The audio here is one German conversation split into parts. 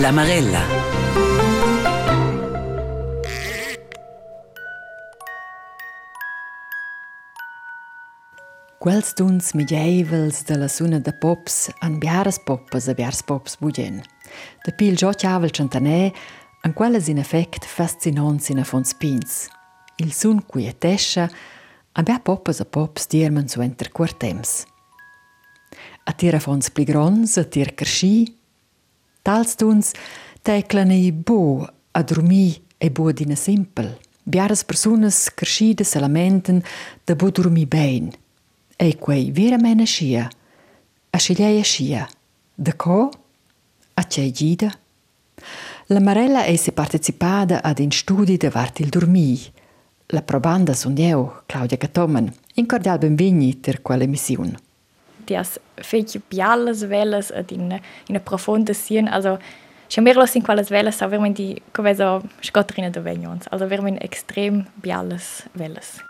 La Marella. Quels tuns migeivels de la suna de pops an biaras poppas a biars pops bugen. De pil giò chiavel centanè, an quelles in effect fascinants in affons pins. Il sun qui è tescia, an bia poppas a pops dierman su enter quartems. A tira fons pli grons, a tir carsci, Tals tuns teclan bo a dormi e bo dina simpel. Biaras personas crescida se lamenten da bo dormi bein. E quei vera mena scia, a scegliaia scia. Da co? A c'è gida? La Marella è se partecipada ad in studi de vart il dormi. La probanda sun eu, Claudia Catoman. In cordial benvegni ter quale missione. Dias fece piallas velas ad in in a profonda sien, also schon mehr los in quelles velas, so vermen die come so scottrina de vegnons, also vermen extrem velas. Che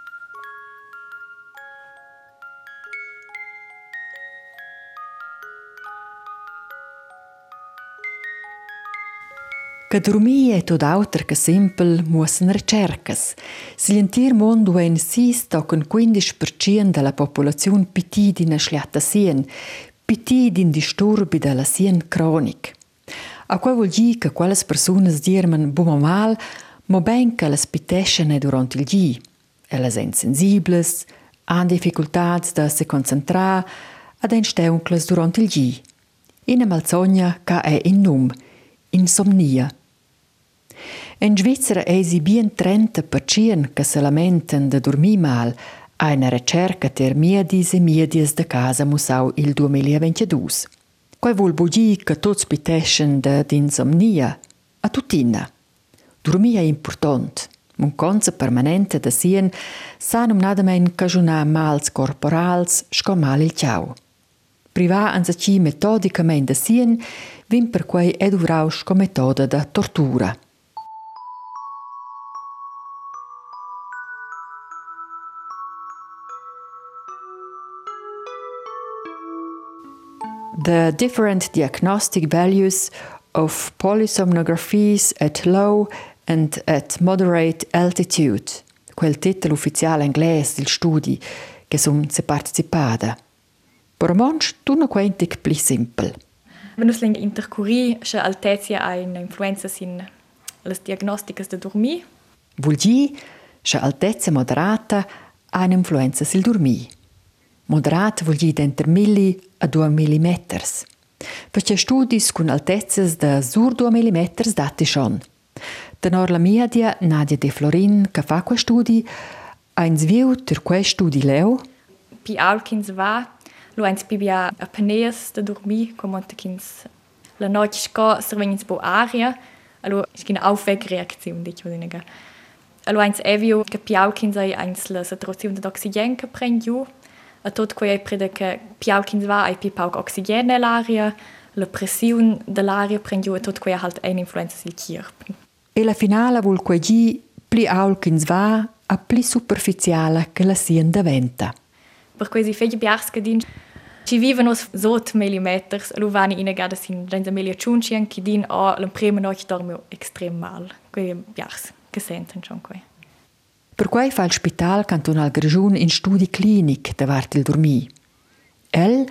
dormir è tot auter che simpel muossen recercas. Si l'entir mondo è in sis tochen 15% della popolazione pitidina schliatta sien, pitidin disturbi della sien cronic. A qua vuol dire che quelle persone dirman bumo mal, mo ben che las piteschene durant il gi. Elles sind sensibles, han difficultats da se concentrar, ad ein steuncles durant il gi. Ina malzogna ca è in num, insomnia. In Svizzera è si bien 30% che se lamentano di dormire mal a una ricerca ter miedis e miedis de casa musau il 2022. Quai vuol dire che tutti pitescen di insomnia a tutina. Dormire è importante. Un conza permanente da sien sanum nadamen cagiunar mals corporals sco mal il ciao. Privar anzaci metodicamente da sien vin per quei eduvrau sco metoda da tortura. The different diagnostic values of polysomnographies at low and at moderate altitude, quel titolo ufficiale inglese del studi che sono se partecipada. Per monch tu no quentic pli simpel. Wenn us ling intercuri, che altezia ha influenza sin las diagnosticas de dormir. Vuol dir, che altezia moderata ha un'influenza sul dormir. Moderat vuol dire d'enter milli a 2 mm. Perché studis con altezzas da sur 2 mm dati schon. Tenor la media Nadia De Florin, che fa quei studi, ha ins viu ter quei studi leo. Pi alkins va, lo eins bibia a paneas da dormi, come montekins la noche sco servens bo aria, allo skin Aufwegreaktion, dich würde nega. Allo eins evio che pi alkins ai eins la saturazione d'oxygen che prendiu, a tot quei prede che piauchins va ai pipauk oxygen nell'aria, la pressione dell'aria prendiu e tot quei halt ein influenza sil kirp. E la finale vuol quei gi pli aulchins va a pli superficiale che la sien da venta. Per quei fegli biars che din ci vivono sot millimeters, lu vani in gada sin genza melia ciuncien che din o la prima noche dormio extrem mal. Quei biars che senten schon quei. Per quei fa il Spital Cantonal Grigiun in studi clinic davart il dormir. El,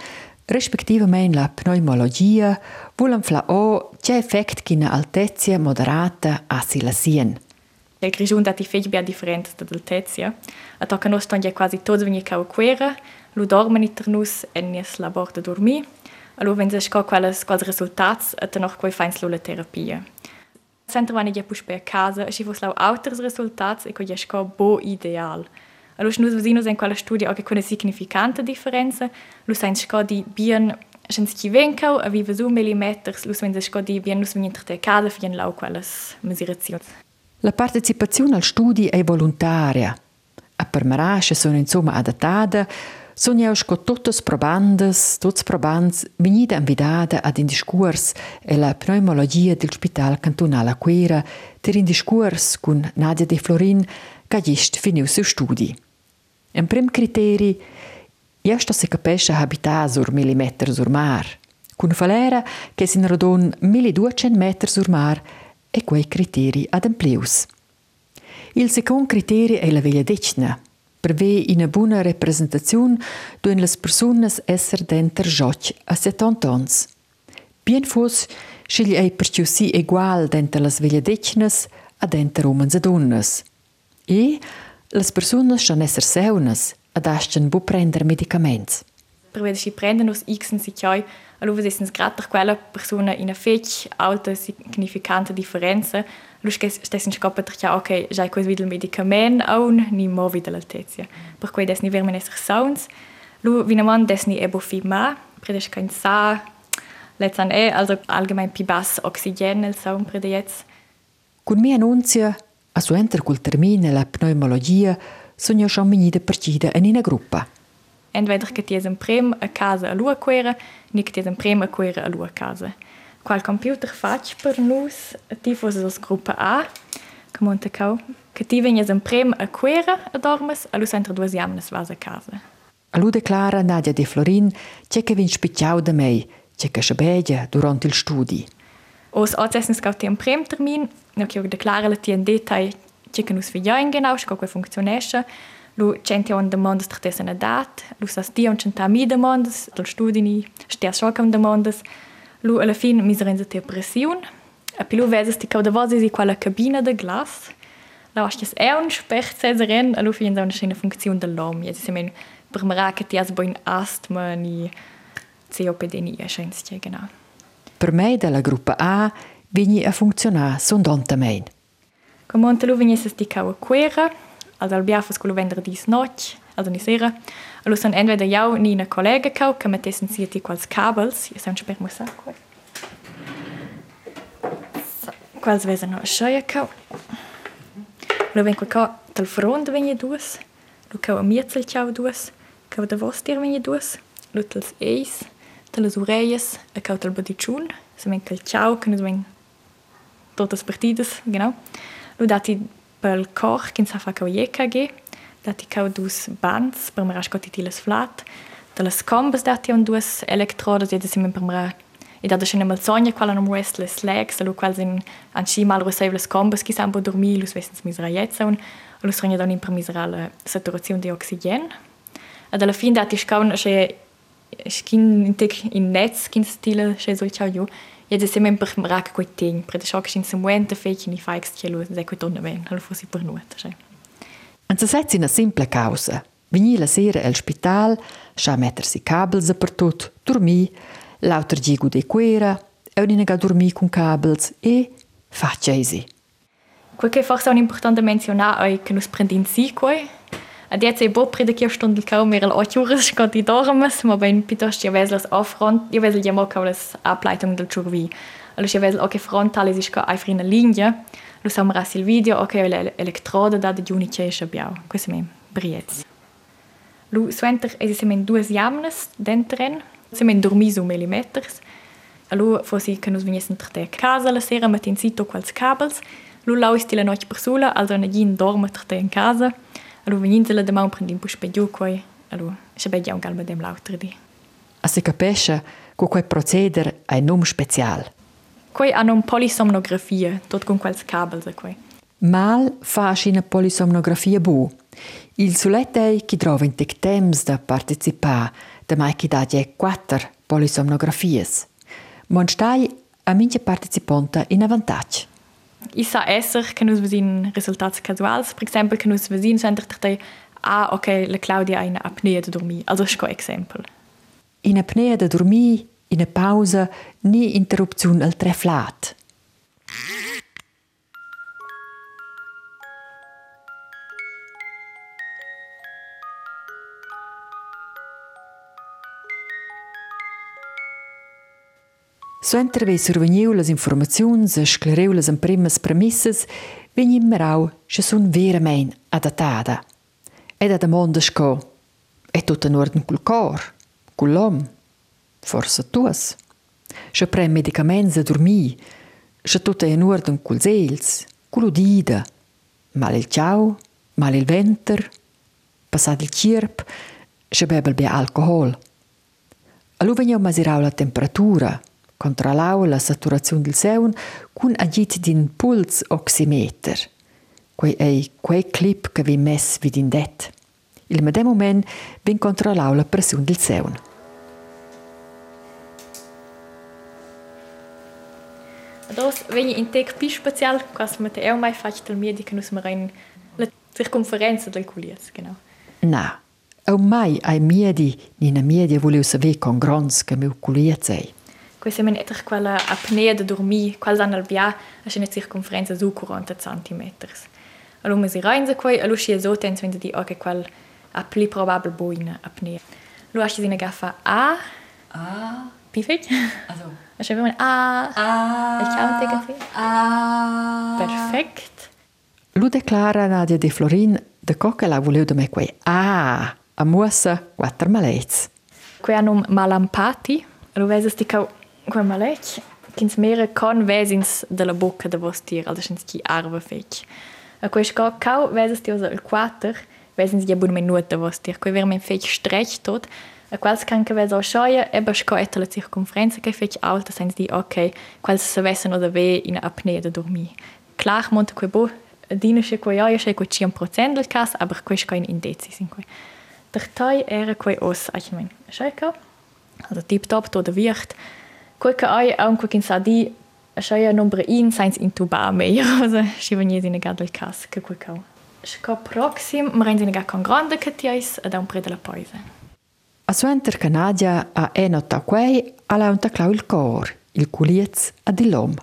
respektivament la pneumologia, vulan fla o c'è effect ch'ina altezia moderata a si la sien. Il Grigiun dati fegli bia differenza dall'altezia. A tocca nos tongia quasi tots vegni cau quera, lu dormen inter nus en nies labor de dormir, a lu wenn se sco quelles quals resultats, a te noch quei feins lu la terapia. Sempre vani ja push per casa, e si fos lau auters resultats e ja sco bo ideal. Allora, nus vosinos en quella studia anche una significante differenza, sein sco di bien Schens ki venkau a viva su millimeters, lus wenn se sco di bien nus venir te casa fien lau quelles misurazioni. La partecipazione al studi è volontaria. A permarasce sono insomma adattata, sono jau sco tuttes probandas, tuts probants venida invitada ad in discurs e la pneumologia del Spital Cantonale Quera ter in discurs Nadia De Florin che gist finiu su studi. Un prim criteri Jesta se capesce habitar sur millimeter sur mar. con falera che sin radon 1200 metri sur mar e quei criteri ademplius. Il secondo criterio è la veglia decina, perché una buona rappresentazione duen las personas esser denter joc a 70 ans. Bien fos, scegli ei perciò si egual denter las veglia decinas a denter umans e donnas. E las personas shan esser seunas ad ascen bu prender medicaments. Per vedere si prendono x in si chioi Allora è gratter quella persona in una fetch alta significante differenza. Allora stessen scopre ja ok, già è questo il medicamento aun ni mo wieder l'altezia. Per cui des ni vermen esser sounds. Lu vinaman des ni ebo fi ma, predes kein sa, letzan e, also allgemein pi bass oxygen nel sound prede jetzt. Con mia annunzia, a su enter col termine la pneumologia, sogno schon minida partida in una gruppa. Entweder che tiesem prem a casa a lua quera, ni che tiesem prem a quera a lua casa. Qual computer fac per nus, ti fos as gruppa A, che monta cau, che ti veniesem prem a quera a dormes, a lus entre duas jamnes vas a casa. A lu declara Nadia De Florin c'è che vin spicciau da mei, c'è che schabegia durant il studi. Os accessens cau tiem prem termin, no che declara la tien detail c'è che nus vigiain genau, sco que funktionescha, Lu centi on demandas tra tesa na dat, lu sas dia on centa mi demandas, dal studi ni stia schoca on demandas. Lu alla fin mi renza te pressiun, a pilu vezes ti cau da vosi si quella cabina de glas. La ostes è un spech cesaren, a lu fin da una scena funzione dell'om. Jesi se men per mara che ti has boin astma ni COPD ni a scenstia, genau. Per me della gruppa A vini a funzionar sondontamein. Comonte lu vignes ti cau quera, also al biafas quello venderdis noc, also ni sera. Allo san entweder jau ni una collega cau, che mettesen sieti quals cabels, io sper musa qual. Quals vesen no scheia cau. Lo ven qua tal front vegni duas, lo cau a mietzel ciao duas, cau da vostir vegni duas, lo tals eis, talas ureias, a cau tal badiciun, se ven cal ciao, che nos ven todas partidas, genau. Lo dati pel cor kin sa fa cau EKG, dati cau dus bands per mera scoti tiles flat, de las combes dati on dus elektrodes, jedes simen per mera e da schon mal sonja qual an westles legs, lo qual sin an chi mal receive combes ki sambo dormi, lus wessens misera jetza un, lus regna don in per miserale saturazione di oxygen. Ad alla fin dati scaun che skin in tek in netz kin stile che sol ciao ju, Jede sema per mrak coi ting, pre de choc sin semuente feci ni faix che lu se coi tonna ben, hallo fossi per nuot, cioè. An se setzi una simple causa. Vini la sera al spital, scha mettersi cabels per tot, dormi, l'auter gigu de quera, e unina ga dormi con cabels e faccia easy. Quel che forse è importante menzionare è che nus prendin si coi, Ad jetzt e bopri de kia stundel kaum mir al otjures skot i dormes, ma ben piuttosto ja veslas affront, ja vesel ja mo kaules ableitung del churvi. Allora ja vesel ok frontale si ska einfach in linea. Lo samra sil video, ok le elektrode da de unice schabiau. Questo me briez. Lu suenter es se men duas jamnes dentren, se men dormis un millimeters. Allora forsi che nus veniesen tra te casa la sera met in sito quals cabels. Lu lauis ti la noche per sola, also na gin dorme tra te in casa. Allora vegninte la demau prendim pus pe giù quai. Allora, se begia un galma dem lauter di. A se capisce che quel proceder ha un nome. Quai hanno un polisomnografia, tot con quels cabels a quai. Mal fa una polisomnografia bu. Il sulet è chi trova in tec temps da partecipare, da mai chi dà già quattro polisomnografies. Mon stai a mince partecipanta in avantaggio. Ich sa esser che nus vesin resultats casuals, per exempel che nus vesin center te ah ok la Claudia ha una apnea de dormir, also sco exempel. In apnea de dormir, in a pausa, ni interrupziun al treflat. Suenter ve survegniu las informaziuns e scleriu las primas premisses, vegni merau che sun verament adattata. Ed ad amonda sco, è tutta in ordine col cor, col l'om, forse tuas. Che prem medicaments a dormir, che tutta in ordine col sels, col udida, mal il ciao, mal il venter, passat il cirp, che bebel be alcohol. Veniamo a misurare la temperatura, controllare la saturazione del seun con agit din puls oximeter. Quei è quel clip che vi mess vid in. Il medem moment ben controllare la pressione del seun. Dos, venha in tec più special, quas mate eu mai fac tal mie di che nus marein la circunferenza del culias, genau. Na, eu mai ai miedi, nina miedi die, saver con grons che meu culias ei. Questa men etter quella apnea de dormi, quals an al via, a scena circunferenza su 40 cm. Allora si reinse quei, allora si esota in svende di orge qual a pli probabile boina apnea. Allora si ne gaffa A. A. Pifig? Also. Also wenn man A, Ah. ich kann dir Ah. perfekt. Lu declara Nadia de Florin de coca la voleu de me quei. Ah, a muassa quattro malets. Qui hanno malampati, lo vedes di cau quel malec, kins mere con vesins della bocca de vos tir, also schins ki arve fec. A quei sco cau vedes di osa il quater, vesins di abun minuta vos tir, quei ver men fec strech tot, quals kan che vedo scioia e basco et la circumferenza che fece alta senza di ok, quals se vessen oder ve in apnea da dormi. Klar monte que bo dine che que ja che que 100% del cas, aber que kein indezis in que. Der Teil era que os, ich mein, schau. Also tiptop to der Wicht. Quicke ei auch quick in sadi Scheja Nummer 1 seins in Tuba mehr, also schieben jede eine Gadel Kasse, guck auch. Schko proxim, ma rendiamo con grande che ti hai da un pre della poise. A suenter Canadia a enota quei alaunta clau il cor, il culiez ad l'om.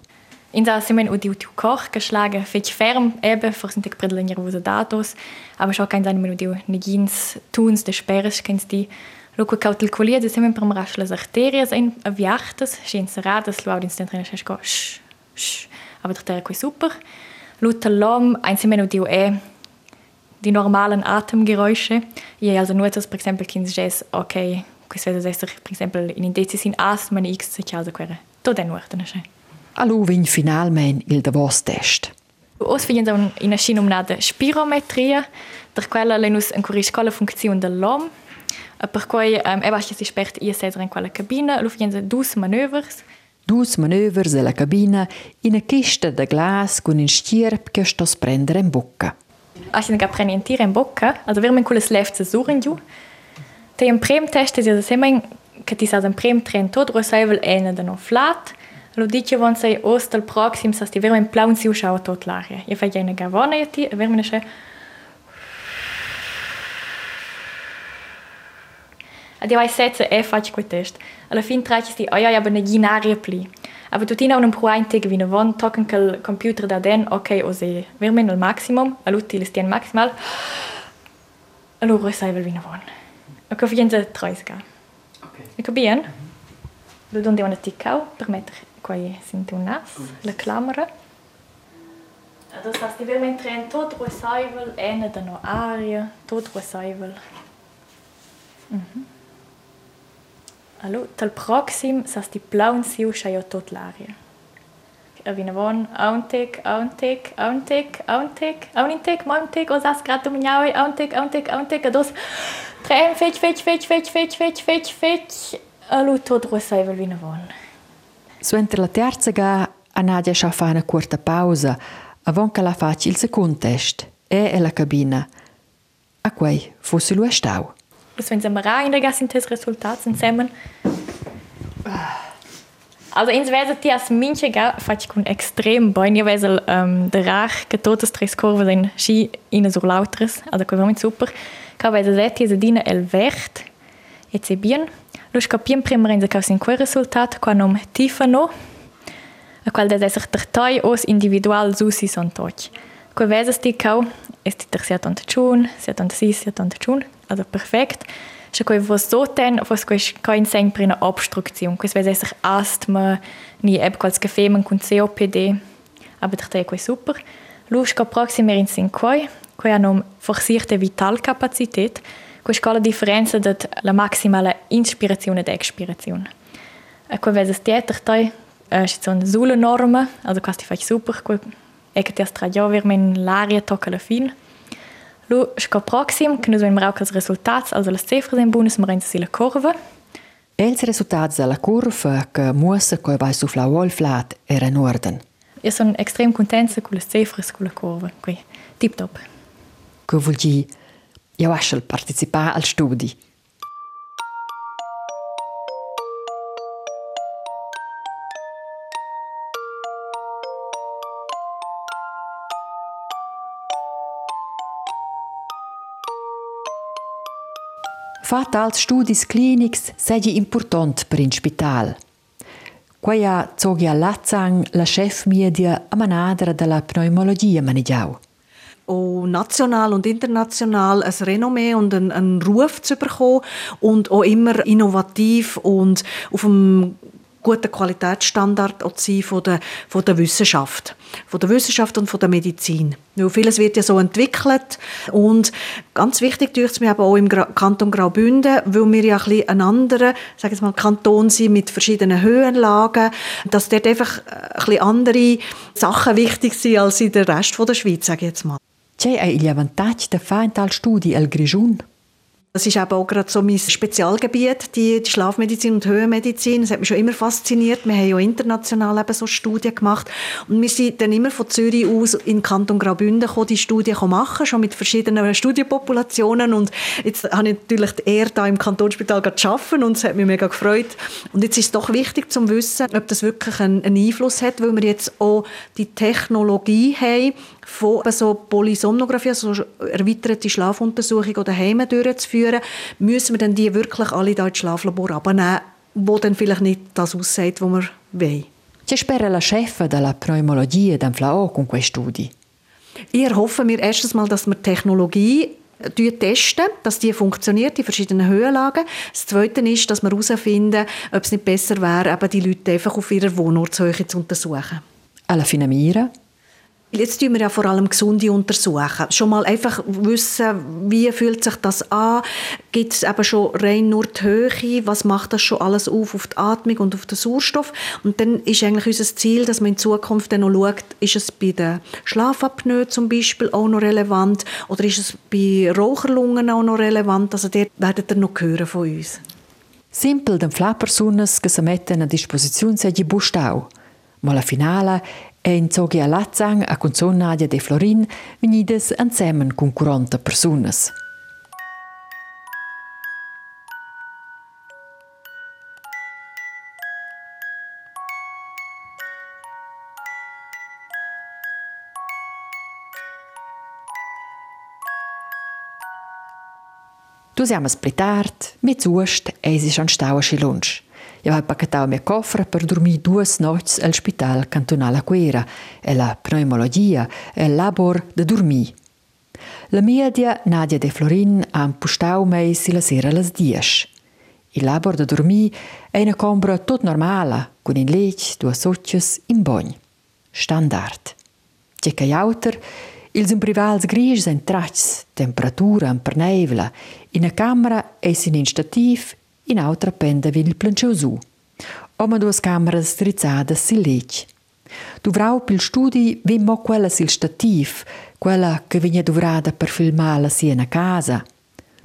In da semen udi utiu koch geschlagen fech ferm ebe vor sind ik bredel nervose datos, aber scho kein seinen udiu negins tuns de sperres kennst die Loco cautel culiez de semen pram rasch las arterias ein aviachtes, schön seradas lau din stentrena schesco. Sch, sch, aber der terra quei super. Lutalom ein semen udiu e die normalen Atemgeräusche. Ja, also nur das, per exempel, kins jes, okay, quis vedes esser, per exempel, in indezis in asma, in x, se also quere. To den nuorten, schei. Allu vin finalmein il davos test. Os figliens un in a sci nominada spirometria, der quella lenus en curisco la funzione dell'om, e per cui um, e basta si spert ia sedere in quella cabina, lo figliens dus manövers, Dus manövers della cabina in a kista de glas con in stierp che stos prendere in bocca. Ah, Așin ga prenientire in bocca, also wir ein cooles Left zu suchen ju. Te im Prem teste sie das immer che ti sa prem tren tot rosevel ene de non flat. Lo dice von sei ostel proxim sa sti vermen plaun si uschau tot l'aria. Je fa gene haben je ti, vermen sche Adivaj sece e faci cu test. Alla fin traci sti oia ja eine ginarie pli. Aber tutin un prointeg vin van tokenkel computer da den ok o se vermen al maximum, all'util sti maximal. Allora saivel vin van. Ok fienza troisca. Ok. Ecco bien. Lo donde una ticau per mettere qua sente un nas, la clamera. Dus als die vermen train tot recyvel en dan no aria, tot recyvel. Mhm. Mm Allora, tal proxim sas di plaun siu schaio tot l'aria. A vina von, a un tic, a un tic, a un tic, a un tic, a un intic, ma un tic, o sas gratu miniaui, a un tic, a un tic, a un tic, a dos, trem, fetch, fetch, fetch, fetch, fetch, fetch, fetch, fetch, allora tot rosaivel vina von. Suenter la terza ga a Nadia scha fa una corta pausa avon che la faci il second test e e la cabina. A quei fosse lu stau. Sunt semăra indregasintez rezultat, sunt zusammen. Also ins Wesen die als Minche gell, fast kun extrem bei ihr Wesen ähm, der Rach getotes tres Kurve sind Ski in so lauteres, also kun mit super. Ka Wesen seit diese Dine el Wert. Jetzt e bien. Lus capien prima in ka sin quel resultat qua nom Tifano. A qual des esser tertoi os individual susi son toch. Quel Wesen sti kau ist die tersiat und tschun, siat und sis, siat und tschun also perfekt. Še ko je v Soten, v Skoin sen pri na obstrukciju, ko sve sich astma, ni ebkolske femen kun COPD, aber dachte ich, super. Luschka proximär in Sinkoi, ko je nom forsierte Vitalkapazität, ko je skola differenza zwischen la maximale inspirazione ed expirazione. Äh, ko je zes tieter äh, ist, še so zule norme, also kasti faj super, ko je kati astra jo vir men larje tokala fin. Lu sco proxim, che nus ven marau cas resultats, also las cifras in bunus marenza si la curva. Els resultats della curva che muostra che vai su flau flat era in ordine. Io sono extrem contenta con le cifre con la curva, qui tip top. Che vuol dire io lascio partecipare al studio. Fat als studis clinics segi important per in spital. Quaia zogia Lazzang la chef media a manadra della pneumologia manigiau. auch national und international ein Renommee und einen, einen Ruf zu bekommen und auch immer innovativ und auf einem guten Qualitätsstandard auch sein von der, von der Wissenschaft. Von der Wissenschaft und von der Medizin. Weil vieles wird ja so entwickelt. Und ganz wichtig durch es mir aber auch im Kanton Graubünden, weil wir ja ein bisschen ein anderer, sagen wir mal, Kanton sind mit verschiedenen Höhenlagen, dass dort einfach ein bisschen andere Sachen wichtig sind als in der Rest der Schweiz, sage ich jetzt mal. C'è il vantaggio di fare tal studi al Grigiun? Das ist eben auch gerade so mein Spezialgebiet, die, Schlafmedizin und Höhenmedizin. Das hat mich schon immer fasziniert. Wir haben ja international eben so Studien gemacht. Und wir sind dann immer von Zürich aus in Kanton Graubünden gekommen, die Studien machen, schon mit verschiedenen Studienpopulationen. Und jetzt habe ich natürlich die Ehre, da im Kantonsspital zu arbeiten und es hat mich mega gefreut. Und jetzt ist es doch wichtig zu wissen, ob das wirklich einen, einen Einfluss hat, weil wir jetzt auch die Technologie haben, von so Polysomnographie, also erweiterte Schlafuntersuchung oder Heime durchzuführen, müssen wir dann die wirklich alle da ins Schlaflabor abnehmen, wo dann vielleicht nicht das aussieht, was wir wollen. Ci spera la chef della pneumologia d'Anflao con questi studi? Ich hoffe mir erstens mal, dass wir Technologie testen, dass die funktioniert in verschiedenen Höhenlagen. Das Zweite ist, dass wir herausfinden, ob es nicht besser wäre, eben die Leute einfach auf ihrer Wohnortshöhe zu untersuchen. Alla fine mira? Jetzt tun wir ja vor allem Gesunde untersuchen. Schon mal einfach wissen, wie fühlt sich das an? Gibt es eben schon rein nur die Höhe? Was macht das schon alles auf, auf die Atmung und auf den Sauerstoff? Und dann ist eigentlich unser Ziel, dass man in Zukunft dann noch schaut, ist es bei den Schlafapnoe zum Beispiel auch noch relevant? Oder ist es bei Raucherlungen auch noch relevant? Also dort werdet ihr noch hören von uns. Simpel den si mettono a disposizione se bustau. Ma la finale e in zogi a Lazzang a Conzon Nadia de Florin venides insieme con 40 personas. Du siamo splittart, mit Zust, es ist an Stauaschi Lunch. Io ho pacchettato mia cofra per dormire due notti al Spital Cantonale Quera e la pneumologia e il labor de dormir. La media Nadia de Florin ha impostau mei si la sera las dies. Il labor de dormir è una combra tot normala, con in lech, due socios, in bagn. Standard. C'è che auter, ils imprivals grigs en tracts, temperatura en pernevla, in a camera e sin in autra penda vil planciu su. Oma duas cameras strizzadas sil lec. Duvrau pil studi vim mo quella sil stativ, quella che vigna duvrada per filmar la siena casa.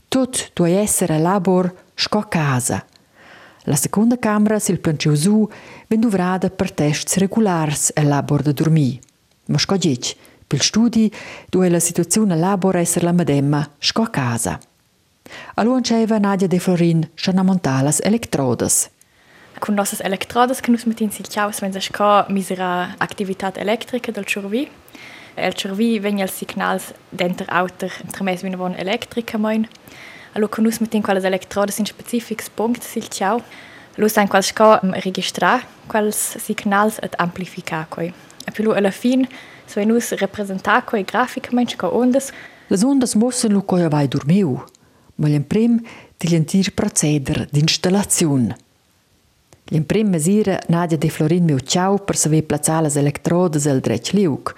Tut tu essere labor sco casa. La seconda camera sil planciu su ven duvrada per tests regulars e labor da dormir. Ma sco dic, pil studi du la situazione labor esser la medemma sco casa. C'era Nadia De Florin schon a montalas elektrodas. Con nossas elektrodas che nus metin sil ciaus wenn sich ka misera activitat elettrica del cervi. El cervi vegna els signals denter auter intermes vina von elettrica moin. Allora con nus metin quales elektrodas in specifics punct sil ciau. Lo sein quals ka registrar quals signals et amplificar coi. E più alla fin so nus representar coi graficamente ca ondas. Las ondas mossen lu coi vai dormiu. Vogliem prim dilentir proceder d'installaziun. Liem prim mesira Nadia de Florin meu ciao per saver plazzar las elektrodes al drech liug.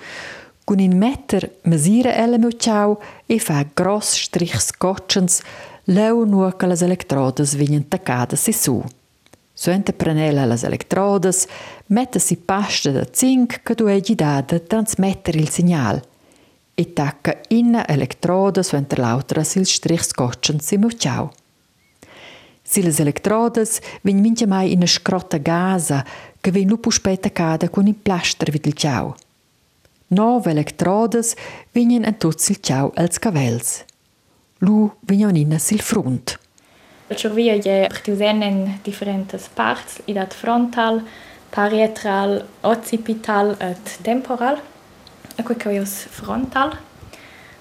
Con in metter mesira ella meu ciao e fa gross strich scotchens leu nur che las elektrodes vegnan taccadas e su. Suente prenela las elektrodes, mette si pasta da zinc che du egi dada transmetter il signal – e tacca inna elektroda suenter l'autra sil strich scotchen si mucciau. Silas elettrodes vegn mincha mai ina scrotta gasa che ven lupu spetta cada con in plaster vid il ciao. Nove elettrodes vegnan en tuts il ciao als cavels. Lu vegnan inna sil front. La cervia è partiusena in differenti parti, idat frontal, parietral, occipital et temporal. E qui che frontal.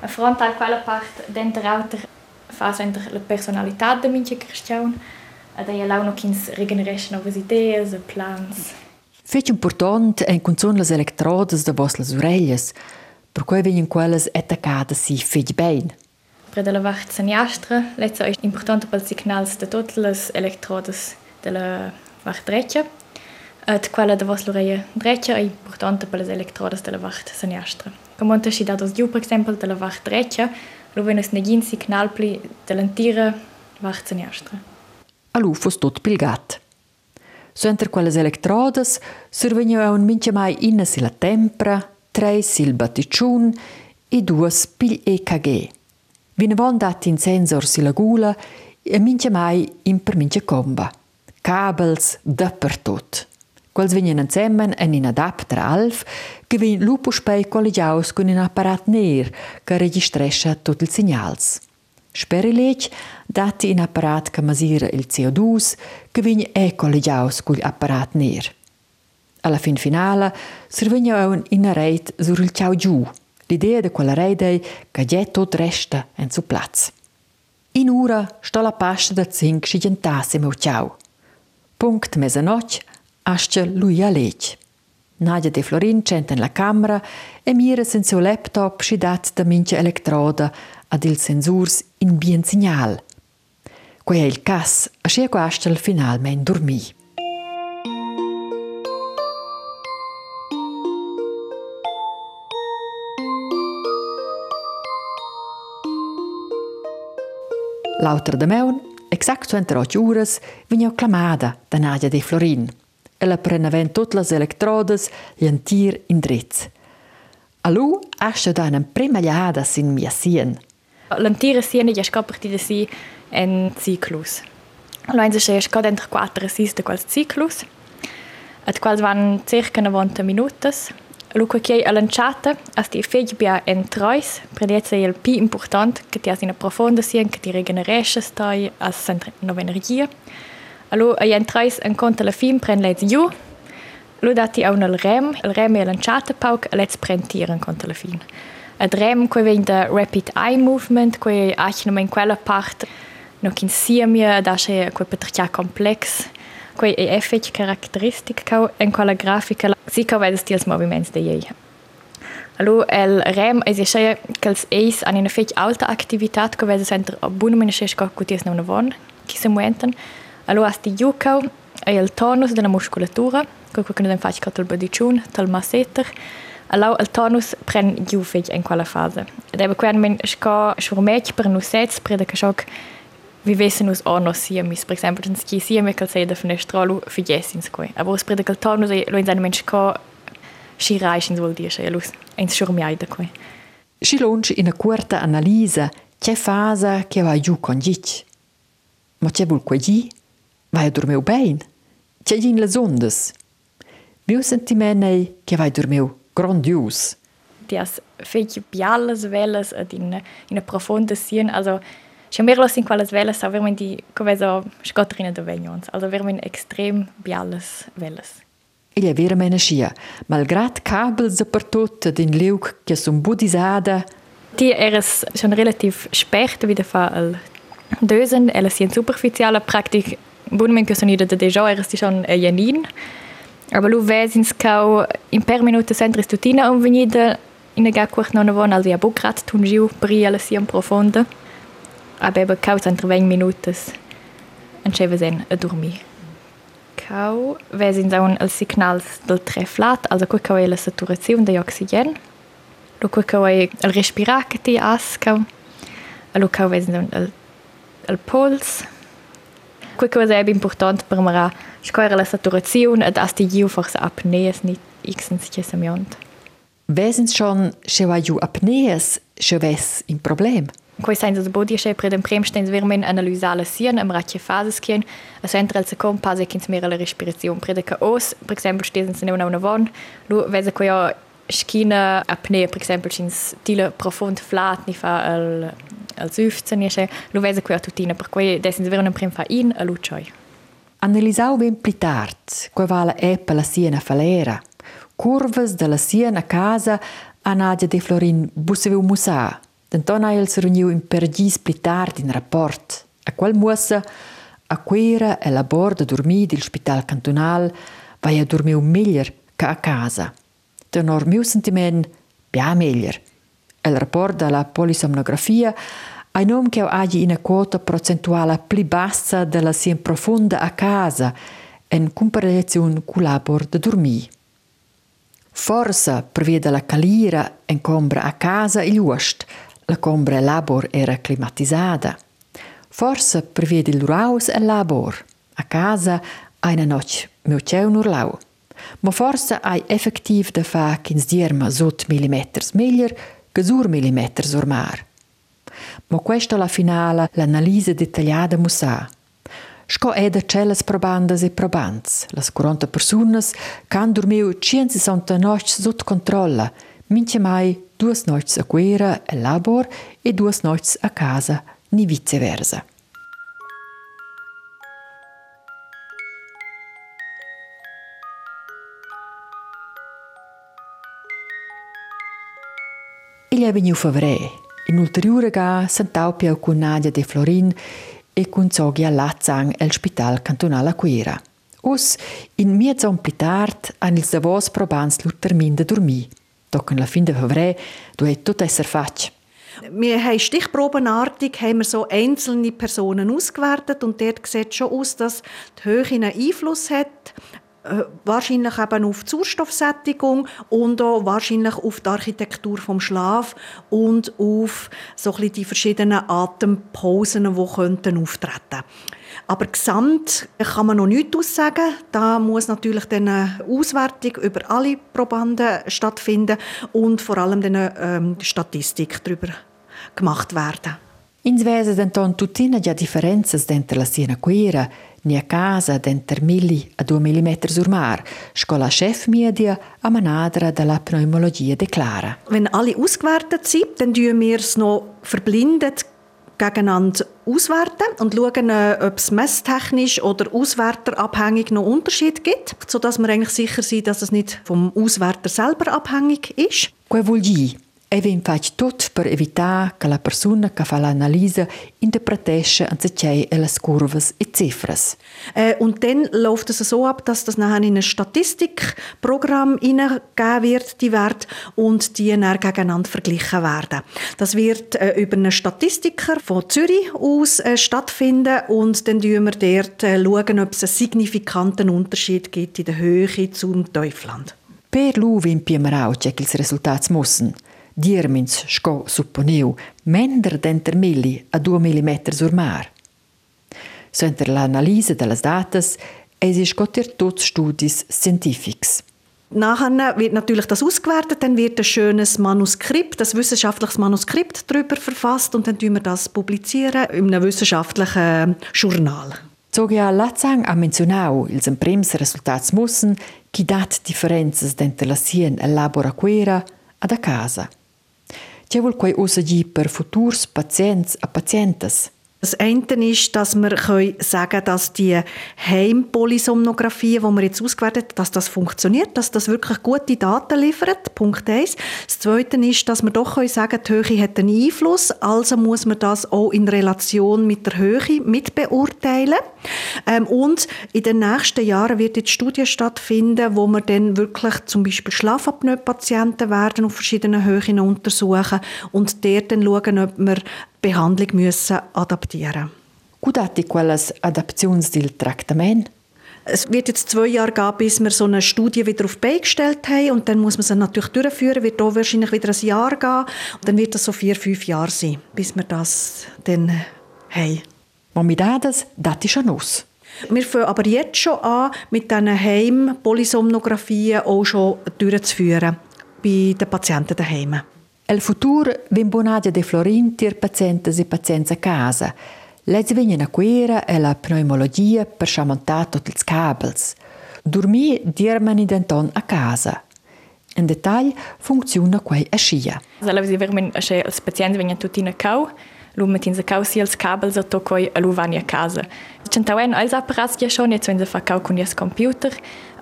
A frontal quella parte dentro outer fa sempre la personalità de mincha cristian. Ed è lau no kins regeneration novas ideas e plans. Fetch important en cunzon las electrodes de vos las orellas, per cui venien quelles attaccadas si fetch bein. Per della vacht saniastra, lezza è importante per signals de tutte las electrodes della vacht dreccia. Et quella de vos l'oreia dreccia è importante per las electrodes della vacht saniastra. Come unterschidados giu, per esempio, della vacht dreccia, lo venus negin signalpli dell'antira vacht saniastra. Alu fos tot pilgat. So enter quelles electrodes survegna un mincha mai inna sila tempra, tre sil batticiun e duas pil EKG. Vina von dat in sensor sila gula e mincha mai in per mincha comba. Kabels dappertot. Quals venien insemmen en in adapter alf che vin lupo spei collegiaus con un apparat ner che registrescha tot il signals. Sperilec dati in apparat che masira il CO2 che vin e collegiaus con apparat ner. Alla fin finale servegna un in reit sur il ciao giù. L'idea de quella rete che già tot resta en su plaz. In ura sta la pasta da zinc scigentasse meu ciao. Punkt mesanoc asce lui a lec. Nadia de Florin centa la camera e mira sen seu laptop schidat da mincha elettroda ad il sensurs in bien signal. Quei è il cas, a scia quastel finalmente dormì. L'autra de meun, exact 28 uras, vegna clamada da Nadia de Florin. Ella prenavent tutte las electrodes e un tir in dritz. A lu ascia da una prima liada sin mia sien. L'antira siena ja sca partida si en ciclus. Lo einse sche sca dentro quattro sis de quals ciclus. Et quals van circa 90 minutas. Lu que che all'anciata as ti feg bia en trois, predietza il pi important che ti as in profonda sien che ti regeneresce stai as nova energia. Allo a jen trois en conta la fin pren lez giù. Lo dati a un al rem, il rem e lanciata pauc lez pren tiran conta la fin. Ad rem que vein da rapid eye movement, que achnum in quella part no kin siemia da che que petrcia complex. Que è effect caratteristic cau en quella grafica si cau vedes ti els moviments de ei. Allo el rem es che kels eis an una fech alta activitat que vedes enter buona mena che sco cuties na una von, ki se muenten. Allora sti giucau e il tonus della muscolatura, che quello che noi facciamo con il bodiciun, con il masseter, allora il tonus prende giù in quella fase. Ed è per quello che sformetti per noi sets, per che ciò vivessero nos anno siemis, per esempio, in ski sieme che sei da finestrolo figessins qui. Allora per che il tonus è lo in seinem che si reisins vuol dire, e lo in sformiaida qui. Si longe in una quarta analisa, che fase che va giù con gic. Ma c'è vulque gic? Vai a dormeu bein? C'è gin le ondes? Viu sentimenei che vai dormeu grandios. Tias fech bialas velas ad in in profonda sien, also Schon mehr los in quelles Welles, aber wenn die coveso scottrina de vegnons, also wir men extrem bialas Welles. Il è vera mena scia, malgrat kabels dappertut ad in liug che sun budisada, Die eres schon relativ spät wieder fa al dösen, ella si in superficiale Praktik, che sono ida de deja eres di schon e janin, aber lu vesins cau in per minuta centris tutina un venida in a quart non avon al via bucrat tun giu pri alla si profonda. Aber eben cau centra 20 minutas en cheva sen a dormir. Cau vesins aun els signals del treflat, also quei cau è la saturazione di oxygen, lo quei cau è il respirar che ti as cau, allo cau vesins aun el puls, cau è important per mara scoira la saturazione ed as ti giu forse apneas nit xens che semiont. vesins schon che va giù apneas, che ves in problem. Quei senza da bodi che per den prem stens vermen analysare sien am ratche fases kien, a centra el secom pase kins mera la respirazione prede ka os, per esempio stesen se una una von, lu vese quei schina apnea, per esempio cins tila profund flat ni fa al al süfzen ni che, lu vese quei tutina per quei desens vermen prem fa in a lucioi. Analisau ben pli tard, quei vala epa la siena falera, curvas de siena casa a Nadia de Florin busseveu musa, Denton ha els reuniu in pergis pli tard in rapport. A qual muassa a quera e la borda dormir del spital cantonal vai a dormiu meglier ca a casa. Sentiment bia meglier. El rapport della polisomnografia ai nom che agi in a quota procentuale pli bassa della sien profunda a casa in comparazione con labor de dormir. Forsa prevede la calira en combra a casa il ust, la combra labor era climatizzata. Forse prevede il raus e labor. A casa una noce meu ceu nur lau. Ma forse hai effektiv da fa kins dierma sot millimeters meglier che sur millimeters ormar. Ma questa la finale l'analisi dettagliata musa. Sco è da celles probandas e probants. Las 40 personas can dormiu 160 noci sot controlla, mince mai duas noites a quera e labor e duas noites a casa, ni viceversa. Il è venuto febbre. In ulteriore ga sentau più con Nadia de Florin e con Zogia Lazzang el Spital Cantonale a Quera. Us, in mia zon pli tard, han ils davos probans lut termin de dormir. Doch la fin de febbre du het tot esser fatg. Wir haben stichprobenartig haben wir so einzelne Personen ausgewertet und dort sieht schon aus, dass die Höhe einen Einfluss hat, wahrscheinlich eben auf die Sauerstoffsättigung und auch wahrscheinlich auf die Architektur vom Schlaf und auf so ein die verschiedenen Atempausen, die könnten auftreten aber gesamt kann man noch nichts aussagen. Da muss natürlich eine Auswertung über alle Probanden stattfinden und vor allem eine ähm, Statistik darüber gemacht werden. In Svese denton tutina già differenze dentro la ni a casa dentro milli a 2 mm sul mar, scola chef media a manadra della pneumologia declara. Wenn alle ausgewertet sind, dann tun wir es noch verblindet gegeneinander auswerten und schauen, ob es messtechnisch oder auswerterabhängig noch Unterschied gibt, sodass wir eigentlich sicher sind, dass es nicht vom Auswerter selber abhängig ist. Quoi vuol dire? E vem faig tot per evitar che la persona che fa l'analisi interpretesce anziché le curvas e cifras. Äh, und dann läuft es so ab, dass das nachher in ein Statistikprogramm hineingegeben wird, die Werte, und die dann gegeneinander verglichen werden. Das wird äh, über einen Statistiker von Zürich aus äh, stattfinden und dann schauen wir dort äh, schauen, ob es einen signifikanten Unterschied gibt in der Höhe zum Teufland. Per lui vimpiamo che i risultati müssen. Diermins sco supponeu mender denter milli a 2 mm sur mar. Senter l'analisi delle datas es ist gotter tots studis scientifics. Nachher wird natürlich das ausgewertet, dann wird ein schönes Manuskript, das wissenschaftliches Manuskript darüber verfasst und dann publizieren wir das publizieren in einem wissenschaftlichen Journal. Zogia Lazzang ha menzionau ils emprems resultats mussen chi dat differenzas denter la sien e labora quera ad a casa. tjevull kuaj usë gji për futurs, pacientës, a pacientës. Das eine ist, dass wir sagen können, dass die Heimpolysomnographie, die wir jetzt ausgewertet haben, dass das funktioniert, dass das wirklich gute Daten liefert. Punkt 1. Das Zweite ist, dass wir doch sagen können, die Höhe hat einen Einfluss, also muss man das auch in Relation mit der Höhe mit beurteilen. Ähm, und in den nächsten Jahren wird jetzt Studie stattfinden, wo wir dann wirklich zum Beispiel Schlafapnoe-Patienten werden auf verschiedenen Höhen untersuchen und dort dann schauen, ob wir Behandlung müssen adaptieren Gudati quelles Adaptions del Tratament? Es wird jetzt zwei Jahre gehen, bis wir so eine Studie wieder auf die Beine gestellt haben und dann muss man sie natürlich durchführen, wird auch wahrscheinlich wieder ein Jahr gehen und dann wird das so vier, fünf Jahre sein, bis wir das dann haben. Momidadas dati schon aus. Wir fangen aber jetzt schon an, mit diesen Heim-Polysomnographien auch schon durchzuführen bei den Patienten daheim. El futur vin bonadia de florintir pazientes e a casa. Lezi venien a quera e la pneumologia per schamontar tot ils cabels. Dormir dirmani denton a casa. In dettagl funziona quei a scia. Allora, si vermen, che els pazienti vengono tutti in a cau, lu metin se cau si els cabels a tocoi a lu vani a casa. Centauen als apparats ja schon, jetzt wenn sie con ies computer,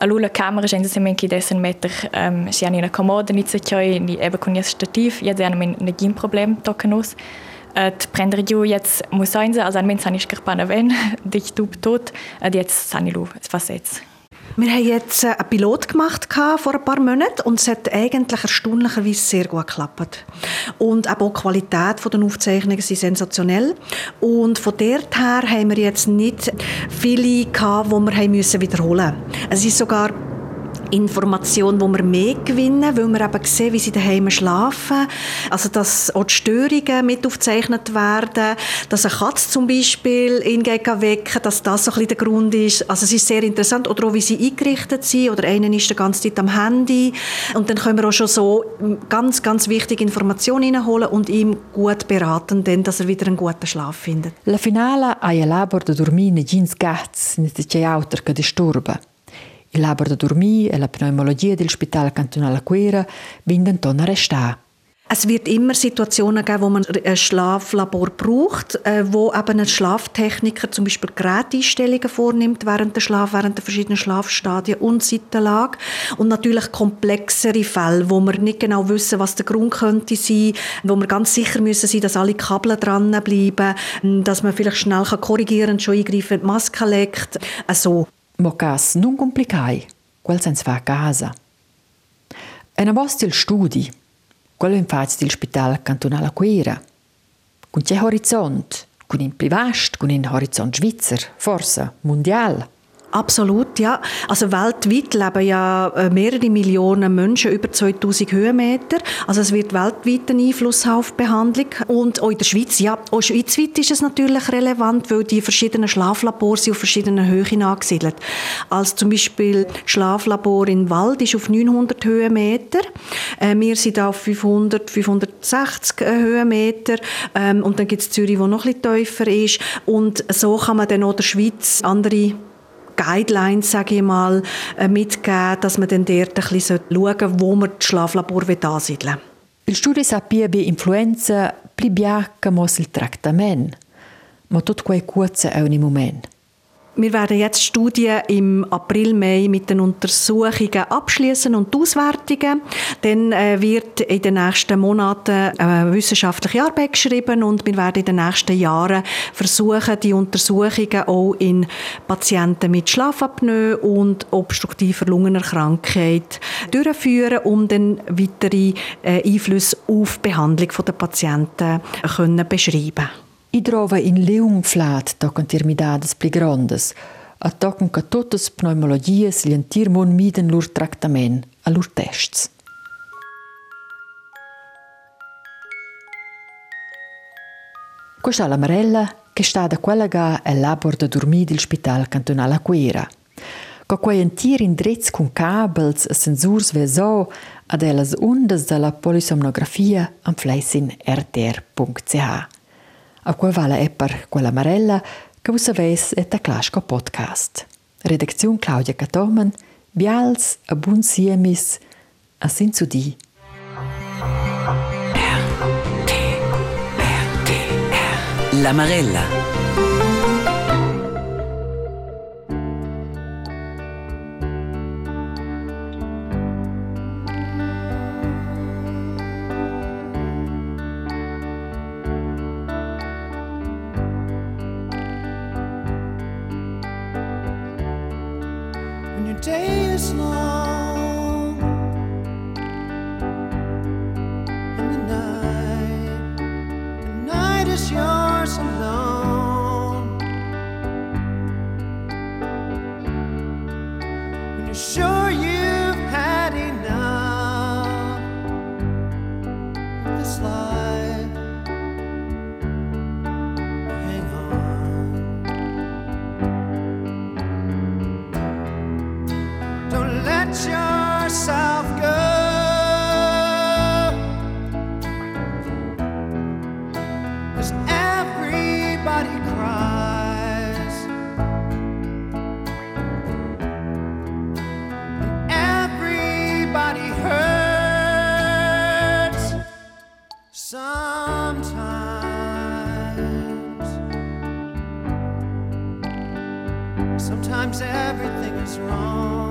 a lu la camera gen se men ki dessen meter um, si an in a comoda ni se choi ni ebe con ies stativ, jetzt an men ne gim problem tocken us. Et prender ju jetzt muss sein, also an men san ich gerpana wen, dich tub tot, und jetzt san ich was jetzt. Wir haben jetzt äh, einen Pilot gemacht vor ein paar Monaten und es hat eigentlich erstaunlicherweise sehr gut geklappt. Und auch die Qualität der Aufzeichnungen sind sensationell. Und von dort her haben wir jetzt nicht viele gehabt, die wir wiederholen mussten. Es ist sogar Information, die wir mehr gewinnen, weil wir eben sehen, wie sie daheim schlafen. Also, dass auch die Störungen mit aufgezeichnet werden, dass eine Katze zum Beispiel ihn wecken, dass das so ein bisschen der Grund ist. Also, es ist sehr interessant. Oder auch, wie sie eingerichtet sind. Oder einer ist die ganze Zeit am Handy. Und dann können wir auch schon so ganz, ganz wichtige Informationen reinholen und ihm gut beraten, denn, dass er wieder einen guten Schlaf findet. La finale ha il labor de dormir negins gats, nicht c'è auter che disturba. Il labor da dormir e la pneumologia del Spital Cantonale Quera binden ton arrestà. Es wird immer Situationen geben, wo man ein Schlaflabor braucht, äh, wo eben ein Schlaftechniker zum Beispiel Geräteinstellungen vornimmt während der Schlaf, während der verschiedenen Schlafstadien und Seitenlage. Und natürlich komplexere Fälle, wo wir nicht genau wissen, was der Grund könnte sein, wo wir ganz sicher müssen sein, dass alle Kabel dran bleiben, dass man vielleicht schnell korrigieren kann, schon eingreifen, die Maske legt, also Mo cas non complicai, quel sens fa a casa. E na vost il studi, quello in faz del Spital Cantonale Quera, con c'è horizont, con in privast, con in horizont Schweizer, forse mondial. Absolut, ja. Also weltweit leben ja äh, mehrere Millionen Menschen über 2000 Höhenmeter. Also es wird weltweit einen Einfluss auf die Behandlung. Und auch in der Schweiz, ja, auch schweizweit ist es natürlich relevant, weil die verschiedenen Schlaflabore sind auf verschiedenen Höhen angesiedelt. Als zum Beispiel Schlaflabor in Wald ist auf 900 Höhenmeter. Äh, wir sind auf 500, 560 Höhenmeter. Ähm, und dann gibt es Zürich, wo noch ein bisschen tiefer ist. Und so kann man dann auch der Schweiz andere Guidelines, sage ich mal, äh, mitgeben, dass man dann dort ein bisschen schauen sollte, wo man das Schlaflabor ansiedeln will. Il studio sapeva che influenza pli biacca mos il trattamento, ma tutto quei curze è un momento. Wir werden jetzt Studien im April, Mai mit den Untersuchungen abschließen und die Auswertungen. Dann äh, wird in den nächsten Monaten eine wissenschaftliche Arbeit geschrieben und wir werden in den nächsten Jahren versuchen, die Untersuchungen auch in Patienten mit Schlafapnoe und obstruktiver Lungenerkrankheit durchführen, um dann weitere äh, Einflüsse auf die Behandlung der Patienten können beschreiben I trova in leungflat tocan termidades pli grandes, a tocan ca totes pneumologies lientir mon miden lur tractament, a lur tests. Questa la Marella che sta da quella ga è labor da dormir del spital cantonale Quera. Co quei entir in drets con cabels e sensurs veso ad elas ondas della polisomnografia am fleisin rtr.ch. A quel vala è per quella Marella che vos aveis et a Clasco podcast. Redaktion Claudia Catomen, Bials, a bun siemis, a sin zu di. La Marella. Sometimes everything is wrong.